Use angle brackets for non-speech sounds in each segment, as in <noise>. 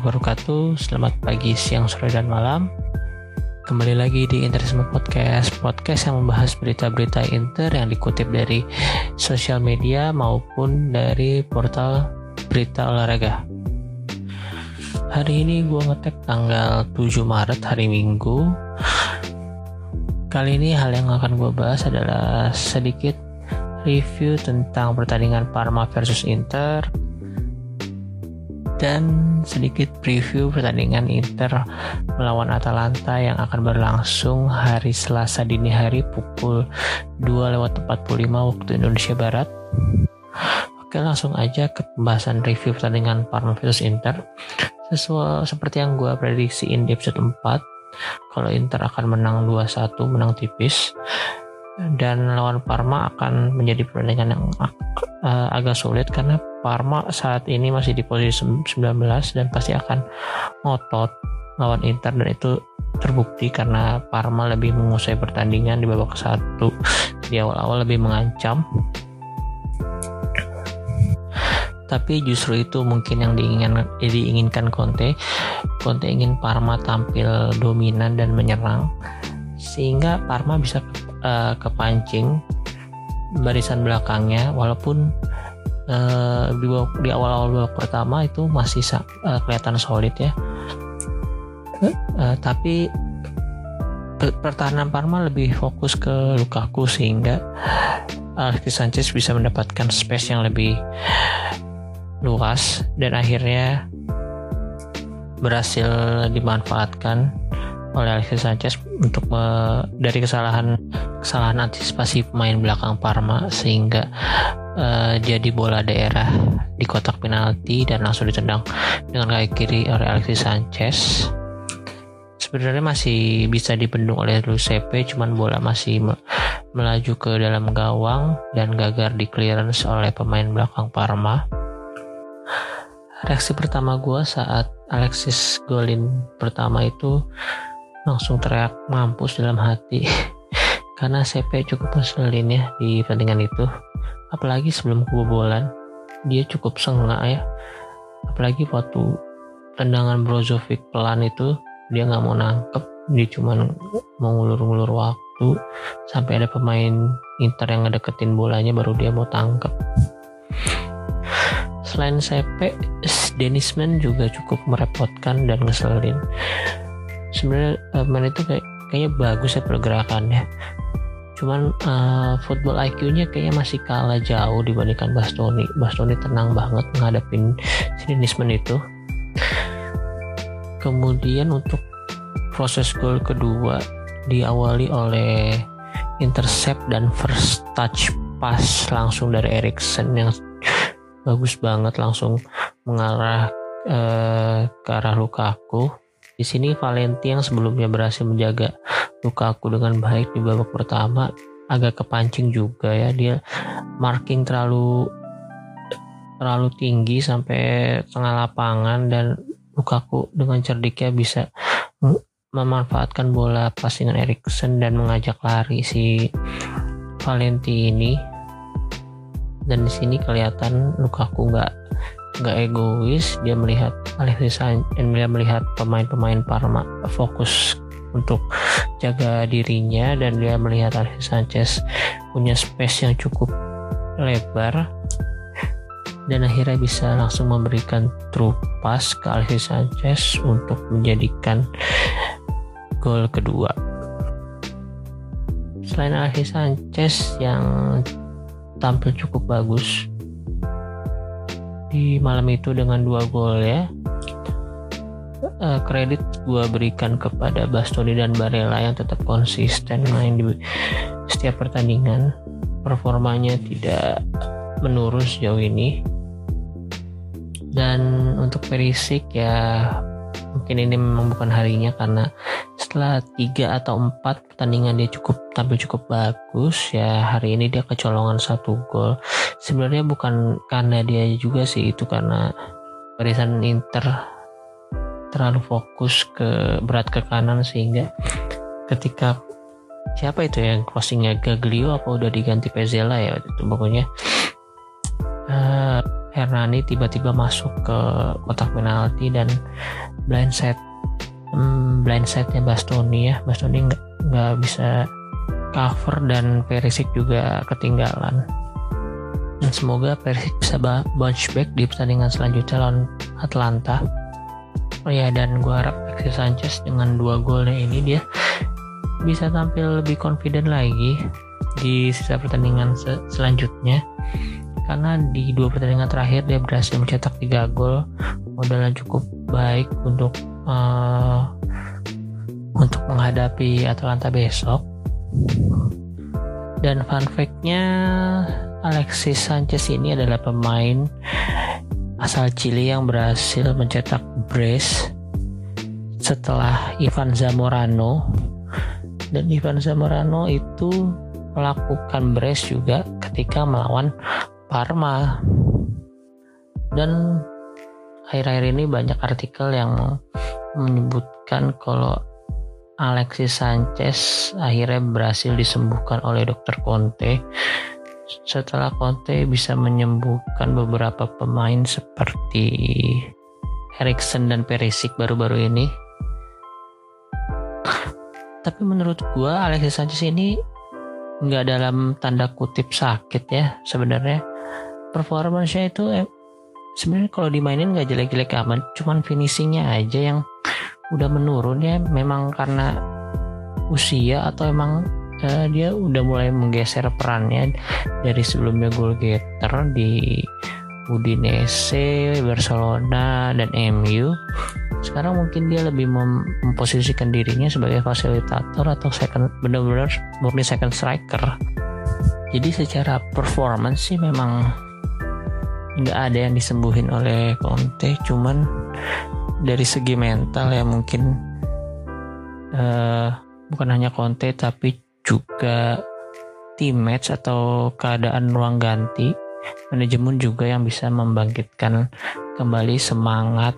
Warahmatullahi wabarakatuh. Selamat pagi, siang, sore, dan malam. Kembali lagi di Interisme Podcast Podcast yang membahas berita-berita Inter yang dikutip dari sosial media maupun dari portal berita olahraga. Hari ini gue ngetek tanggal 7 Maret hari Minggu. Kali ini hal yang akan gue bahas adalah sedikit review tentang pertandingan Parma versus Inter dan sedikit preview pertandingan Inter melawan Atalanta yang akan berlangsung hari Selasa dini hari pukul 2 lewat 45 waktu Indonesia Barat. Oke langsung aja ke pembahasan review pertandingan Parma versus Inter. Sesuai seperti yang gue prediksiin di episode 4, kalau Inter akan menang 2-1, menang tipis dan lawan Parma akan menjadi pertandingan yang uh, agak sulit karena Parma saat ini masih di posisi 19 dan pasti akan ngotot lawan Inter. Dan itu terbukti karena Parma lebih menguasai pertandingan di babak satu. <laughs> Di awal-awal lebih mengancam. Tapi justru itu mungkin yang diinginkan, diinginkan Conte. Conte ingin Parma tampil dominan dan menyerang sehingga Parma bisa uh, kepancing barisan belakangnya walaupun uh, di, awal-awal babak pertama itu masih uh, kelihatan solid ya. Uh, tapi pertahanan Parma lebih fokus ke Lukaku sehingga Alexis Sanchez bisa mendapatkan space yang lebih luas dan akhirnya berhasil dimanfaatkan oleh Alexis Sanchez untuk dari kesalahan kesalahan antisipasi pemain belakang Parma sehingga uh, jadi bola daerah di kotak penalti dan langsung ditendang dengan kaki kiri oleh Alexis Sanchez. Sebenarnya masih bisa dibendung oleh Lucepe, cuman bola masih me melaju ke dalam gawang dan gagal di clearance oleh pemain belakang Parma. Reaksi pertama gue saat Alexis golin pertama itu langsung teriak mampus dalam hati <laughs> karena CP cukup ngeselin ya di pertandingan itu. Apalagi sebelum kebobolan. Dia cukup sengak ya. Apalagi waktu tendangan Brozovic pelan itu dia nggak mau nangkep. Dia cuma mau ngulur-ngulur waktu. Sampai ada pemain Inter yang ngedeketin bolanya baru dia mau tangkep. Selain CP Denisman juga cukup merepotkan dan ngeselin. Sebenarnya uh, main itu kayak kayaknya bagus ya pergerakannya. Cuman uh, football IQ-nya kayaknya masih kalah jauh dibandingkan Bastoni. Bastoni tenang banget menghadapin sinismen itu kemudian untuk proses gol kedua diawali oleh intercept dan first touch pass langsung dari Erikson yang bagus banget langsung mengarah uh, ke arah Lukaku di sini Valenti yang sebelumnya berhasil menjaga Lukaku dengan baik di babak pertama agak kepancing juga ya. Dia marking terlalu terlalu tinggi sampai tengah lapangan dan Lukaku dengan cerdiknya bisa memanfaatkan bola passing Erikson dan mengajak lari si Valenti ini. Dan di sini kelihatan Lukaku nggak nggak egois dia melihat Alexis Sanchez dia melihat pemain-pemain Parma fokus untuk jaga dirinya dan dia melihat Alexis Sanchez punya space yang cukup lebar dan akhirnya bisa langsung memberikan true pass ke Alexis Sanchez untuk menjadikan gol kedua. Selain Alexis Sanchez yang tampil cukup bagus di malam itu dengan dua gol ya. Uh, kredit gue berikan kepada Bastoni dan Barella yang tetap konsisten main di setiap pertandingan. Performanya tidak menurun sejauh ini. Dan untuk Perisik ya mungkin ini memang bukan harinya karena setelah tiga atau empat pertandingan dia cukup tampil cukup bagus ya. Hari ini dia kecolongan satu gol sebenarnya bukan karena dia juga sih itu karena barisan Inter terlalu fokus ke berat ke kanan sehingga ketika siapa itu yang crossingnya Gaglio apa udah diganti Pezela ya itu pokoknya uh, Hernani tiba-tiba masuk ke kotak penalti dan blind set hmm, blind setnya Bastoni ya. Bastoni nggak nggak bisa cover dan Perisic juga ketinggalan dan semoga Perisic bisa bounce back di pertandingan selanjutnya lawan Atlanta. Oh ya dan gue harap Alexis Sanchez dengan dua golnya ini dia bisa tampil lebih confident lagi di sisa pertandingan se selanjutnya. Karena di dua pertandingan terakhir dia berhasil mencetak tiga gol modalnya cukup baik untuk uh, untuk menghadapi Atalanta besok. Dan fun fact-nya Alexis Sanchez ini adalah pemain asal Chili yang berhasil mencetak brace setelah Ivan Zamorano. Dan Ivan Zamorano itu melakukan brace juga ketika melawan Parma. Dan akhir-akhir ini banyak artikel yang menyebutkan kalau Alexis Sanchez akhirnya berhasil disembuhkan oleh dokter Conte setelah Conte bisa menyembuhkan beberapa pemain seperti Erikson dan Perisic baru-baru ini. Tapi menurut gue Alexis Sanchez ini nggak dalam tanda kutip sakit ya sebenarnya. Performance-nya itu eh, sebenarnya kalau dimainin nggak jelek-jelek amat, cuman finishingnya aja yang udah menurun ya. Memang karena usia atau emang uh, dia udah mulai menggeser perannya dari sebelumnya goal getter di Udinese, Barcelona, dan MU. Sekarang mungkin dia lebih mem memposisikan dirinya sebagai fasilitator atau second benar-benar murni second striker. Jadi secara performance sih memang nggak ada yang disembuhin oleh Conte, cuman dari segi mental ya mungkin uh, bukan hanya Conte tapi juga teammates atau keadaan ruang ganti manajemen juga yang bisa membangkitkan kembali semangat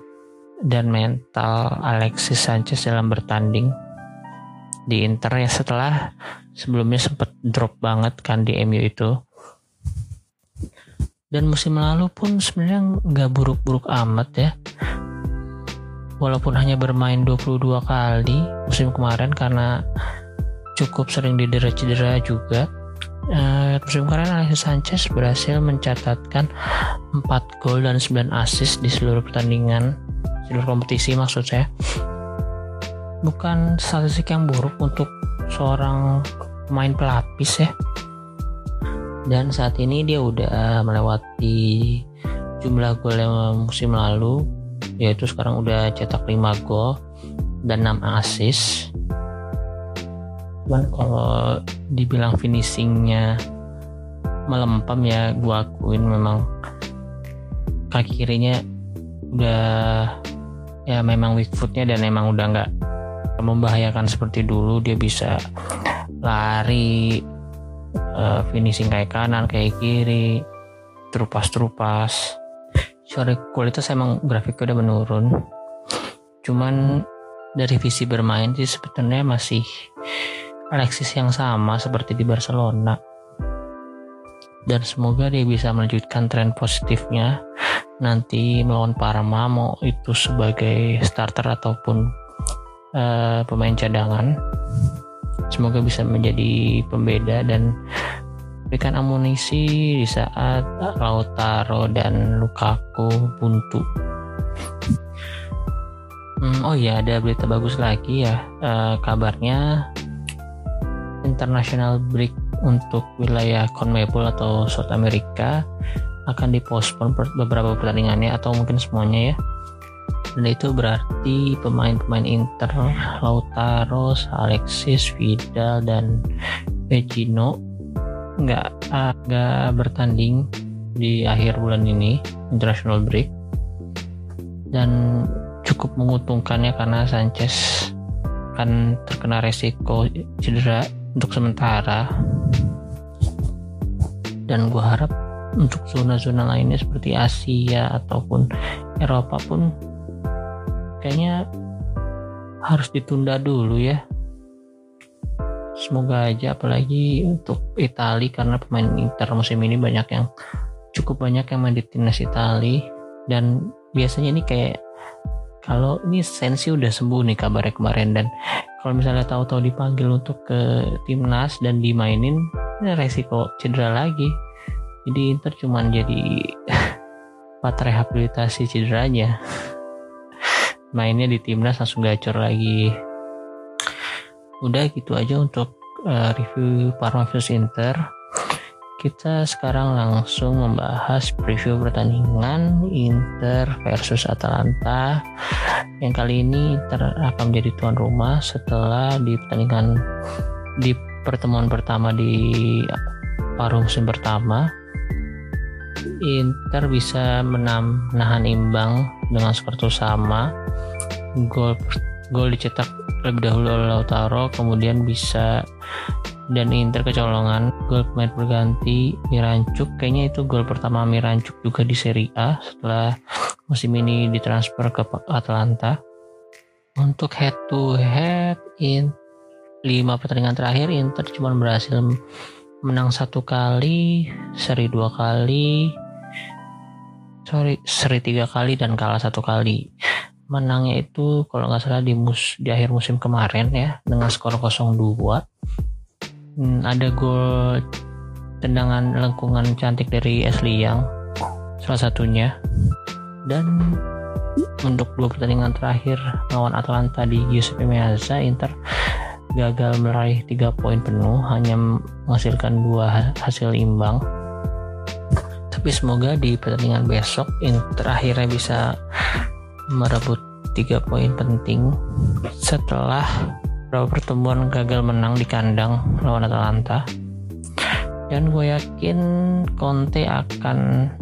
dan mental Alexis Sanchez dalam bertanding di Inter ya setelah sebelumnya sempat drop banget kan di MU itu. Dan musim lalu pun sebenarnya nggak buruk-buruk amat ya. Walaupun hanya bermain 22 kali musim kemarin karena cukup sering didera-cedera juga. Uh, musim kemarin Alexis Sanchez berhasil mencatatkan 4 gol dan 9 assist di seluruh pertandingan, seluruh kompetisi maksud saya. Bukan statistik yang buruk untuk seorang pemain pelapis ya. Dan saat ini dia udah melewati jumlah gol yang musim lalu yaitu sekarang udah cetak 5 gol dan 6 assist cuman kalau dibilang finishingnya melempam ya gue akuin memang kaki kirinya udah ya memang weak footnya dan emang udah nggak membahayakan seperti dulu. Dia bisa lari uh, finishing kayak kanan kayak kiri terupas-terupas. Sorry kualitas emang grafiknya udah menurun. Cuman dari visi bermain sih sebetulnya masih Alexis yang sama seperti di Barcelona. Dan semoga dia bisa melanjutkan tren positifnya. Nanti melawan Parma mau itu sebagai starter ataupun uh, pemain cadangan. Semoga bisa menjadi pembeda dan berikan amunisi di saat Lautaro dan Lukaku buntu. Hmm, oh iya ada berita bagus lagi ya. Uh, kabarnya international break untuk wilayah CONMEBOL atau South America akan dipospon beberapa pertandingannya atau mungkin semuanya ya. Dan itu berarti pemain-pemain Inter Lautaro, Alexis, Vidal dan Vecino nggak nggak bertanding di akhir bulan ini international break. Dan cukup menguntungkannya karena Sanchez kan terkena resiko cedera untuk sementara. Dan gue harap untuk zona-zona lainnya seperti Asia ataupun Eropa pun kayaknya harus ditunda dulu ya. Semoga aja apalagi untuk Italia karena pemain Inter musim ini banyak yang cukup banyak yang main di timnas Itali. Dan biasanya ini kayak kalau ini Sensi udah sembuh nih kabarnya kemarin dan kalau misalnya tahu-tahu dipanggil untuk ke timnas dan dimainin ini resiko cedera lagi. Jadi Inter cuman jadi <laughs> part rehabilitasi cederanya. <laughs> Mainnya di timnas langsung gacor lagi. Udah gitu aja untuk uh, review Parma vs Inter kita sekarang langsung membahas preview pertandingan Inter versus Atalanta. Yang kali ini Inter akan menjadi tuan rumah setelah di pertandingan di pertemuan pertama di paruh musim pertama. Inter bisa menahan imbang dengan skor sama. Gol gol dicetak lebih dahulu oleh Lautaro kemudian bisa dan Inter kecolongan gol pemain berganti Mirancuk kayaknya itu gol pertama Mirancuk juga di Serie A setelah musim ini ditransfer ke Atalanta untuk head to head in 5 pertandingan terakhir Inter cuma berhasil menang satu kali seri dua kali sorry seri tiga kali dan kalah satu kali. Menangnya itu kalau nggak salah di mus di akhir musim kemarin ya dengan skor 0-2 hmm, ada gol tendangan lengkungan cantik dari Ashley Young salah satunya. Dan untuk dua pertandingan terakhir lawan Atalanta di Giuseppe Meazza Inter gagal meraih tiga poin penuh hanya menghasilkan dua hasil imbang. Tapi semoga di pertandingan besok Inter akhirnya bisa merebut tiga poin penting setelah beberapa pertemuan gagal menang di kandang lawan Atalanta. Dan gue yakin Conte akan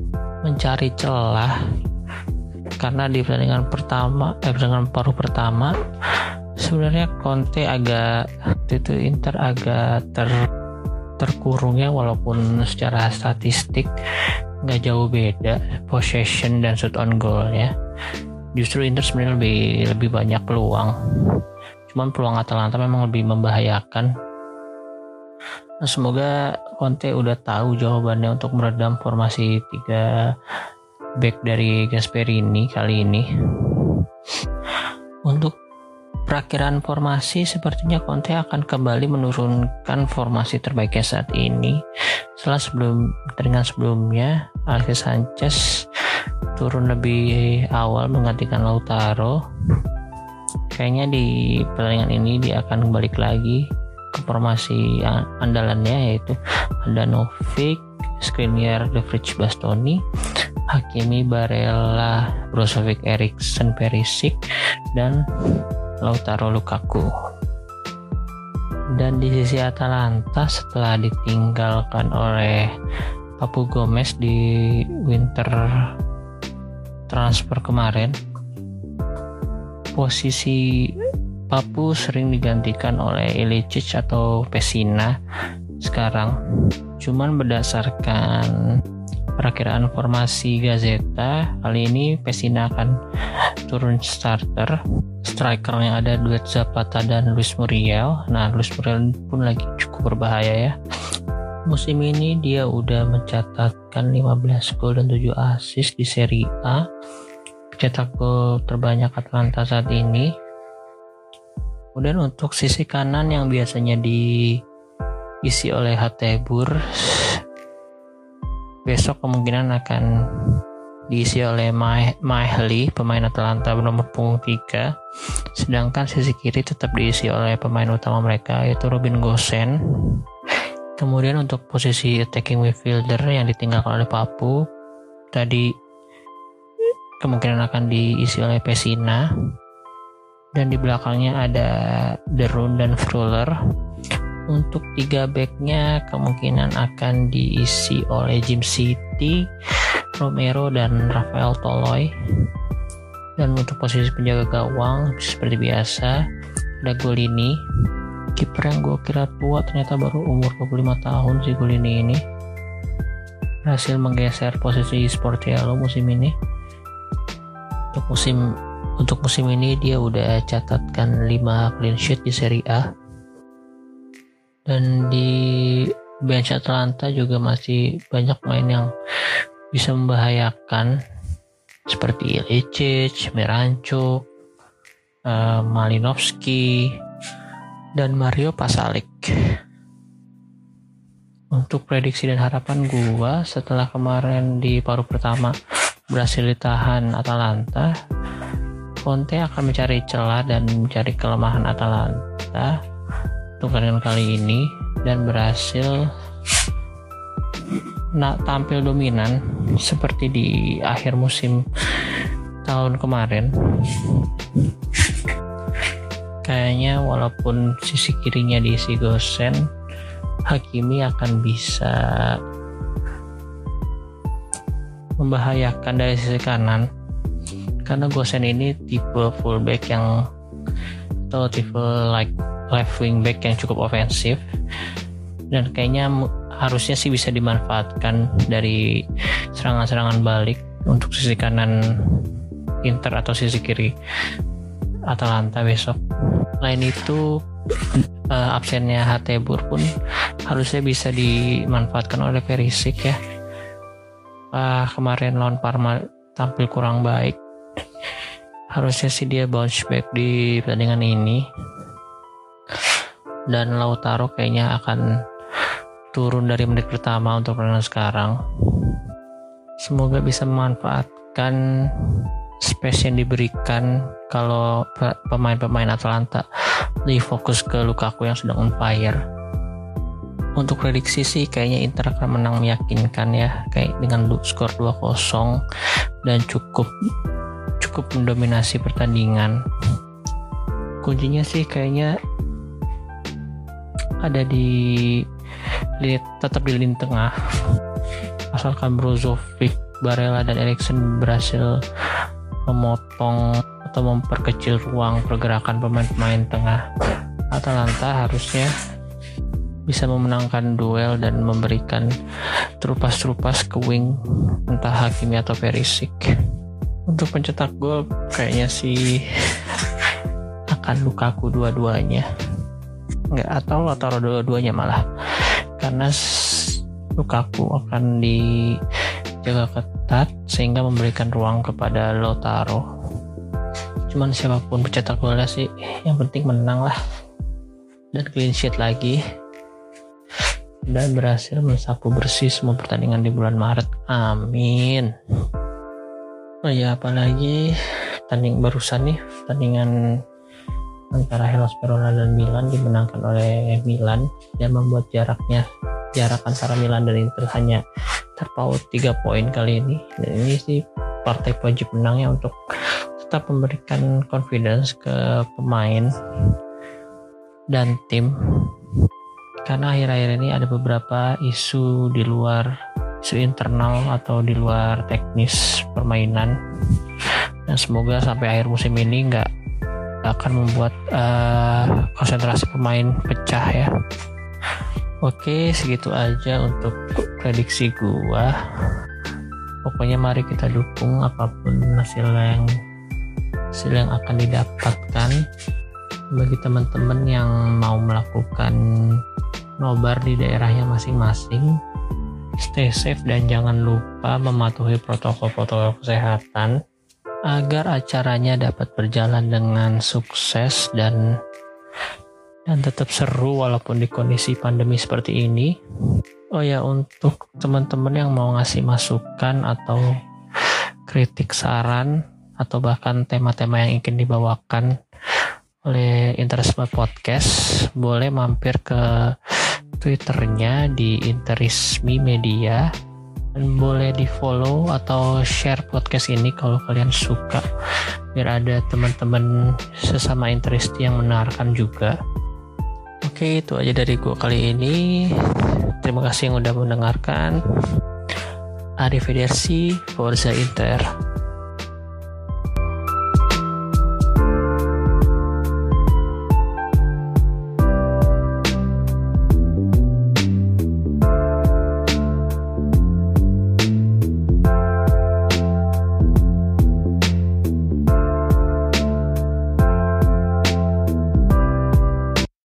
mencari celah. Karena di pertandingan pertama eh pertandingan paruh pertama sebenarnya Conte agak itu Inter agak ter terkurung ya walaupun secara statistik nggak jauh beda possession dan shoot on goal ya. Justru Inter sebenarnya lebih lebih banyak peluang Cuman peluang Atalanta memang lebih membahayakan. Nah, semoga Conte udah tahu jawabannya untuk meredam formasi tiga back dari Gasperini kali ini. Untuk perakhiran formasi sepertinya Conte akan kembali menurunkan formasi terbaiknya saat ini. Setelah sebelum pertandingan sebelumnya, Alexis Sanchez turun lebih awal menggantikan Lautaro kayaknya di pertandingan ini dia akan balik lagi ke formasi andalannya yaitu ada Novik, Skriniar, De Vrij, Bastoni, Hakimi, Barella, Brozovic, Eriksen, Perisic, dan Lautaro Lukaku. Dan di sisi Atalanta setelah ditinggalkan oleh Papu Gomez di winter transfer kemarin posisi Papu sering digantikan oleh Ilicic atau Pesina sekarang. Cuman berdasarkan perakiraan formasi Gazeta, kali ini Pesina akan turun starter. Strikernya ada duet Zapata dan Luis Muriel. Nah, Luis Muriel pun lagi cukup berbahaya ya. Musim ini dia udah mencatatkan 15 gol dan 7 assist di Serie A cetak gol terbanyak Atlanta saat ini. Kemudian untuk sisi kanan yang biasanya diisi oleh Hatebur, besok kemungkinan akan diisi oleh Mahli, pemain Atlanta bernomor punggung 3. Sedangkan sisi kiri tetap diisi oleh pemain utama mereka yaitu Robin Gosen. Kemudian untuk posisi attacking midfielder yang ditinggalkan oleh Papu, tadi kemungkinan akan diisi oleh Pesina. Dan di belakangnya ada Derun dan Fruller untuk tiga backnya kemungkinan akan diisi oleh Jim City, Romero dan Rafael Toloy dan untuk posisi penjaga gawang seperti biasa ada Golini. Kiper yang gue kira tua ternyata baru umur 25 tahun si Golini ini. Berhasil menggeser posisi Sportiello musim ini untuk musim untuk musim ini dia udah catatkan 5 clean sheet di Serie A. Dan di bench Atlanta juga masih banyak main yang bisa membahayakan seperti Ilicic, Miranchuk, uh, Malinovski, dan Mario Pasalik. Untuk prediksi dan harapan gua setelah kemarin di paruh pertama berhasil ditahan Atalanta, Conte akan mencari celah dan mencari kelemahan Atalanta untuk kali ini dan berhasil nak tampil dominan seperti di akhir musim tahun kemarin. Kayaknya walaupun sisi kirinya diisi Gosen Hakimi akan bisa membahayakan dari sisi kanan karena Gosen ini tipe fullback yang atau tipe like left wing back yang cukup ofensif dan kayaknya harusnya sih bisa dimanfaatkan dari serangan-serangan balik untuk sisi kanan Inter atau sisi kiri Atalanta besok. Lain itu uh, absennya Hatebur pun harusnya bisa dimanfaatkan oleh Perisic ya. Uh, kemarin lawan Parma tampil kurang baik. Harusnya sih dia bounce back di pertandingan ini. Dan Lautaro kayaknya akan turun dari menit pertama untuk pertandingan sekarang. Semoga bisa memanfaatkan space yang diberikan kalau pemain-pemain Atalanta lebih fokus ke Lukaku yang sedang on fire. Untuk prediksi sih kayaknya Inter akan menang meyakinkan ya. Kayak dengan skor 2-0 dan cukup cukup mendominasi pertandingan. Kuncinya sih kayaknya ada di lihat tetap di lini tengah. Asalkan Brozovic, Barella dan Erikson berhasil memotong atau memperkecil ruang pergerakan pemain-pemain tengah. Atalanta harusnya bisa memenangkan duel dan memberikan terupas-terupas ke wing entah Hakimi atau Perisic. Untuk pencetak gol kayaknya sih akan Lukaku dua-duanya. Nggak atau atau dua-duanya malah. Karena Lukaku akan dijaga ketat sehingga memberikan ruang kepada Lotaro cuman siapa pun pencetak golnya sih yang penting menang lah. Dan clean sheet lagi dan berhasil mensapu bersih semua pertandingan di bulan Maret. Amin. Oh ya apalagi tanding barusan nih pertandingan antara Hellas Verona dan Milan dimenangkan oleh Milan. Dan membuat jaraknya jarak antara Milan dan Inter hanya terpaut 3 poin kali ini. Dan ini sih partai wajib menangnya untuk tetap memberikan confidence ke pemain dan tim karena akhir-akhir ini ada beberapa isu di luar isu internal atau di luar teknis permainan dan semoga sampai akhir musim ini nggak akan membuat uh, konsentrasi pemain pecah ya. Oke, segitu aja untuk prediksi gua. Pokoknya mari kita dukung apa pun hasil yang hasil yang akan didapatkan bagi teman-teman yang mau melakukan nobar di daerahnya masing-masing. Stay safe dan jangan lupa mematuhi protokol-protokol kesehatan agar acaranya dapat berjalan dengan sukses dan dan tetap seru walaupun di kondisi pandemi seperti ini. Oh ya untuk teman-teman yang mau ngasih masukan atau kritik saran atau bahkan tema-tema yang ingin dibawakan oleh Interisme Podcast boleh mampir ke Twitternya di Interismi Media. Dan boleh di follow atau share podcast ini kalau kalian suka. Biar ada teman-teman sesama interest yang menarikan juga. Oke itu aja dari gue kali ini. Terima kasih yang udah mendengarkan. Arrivederci Forza Inter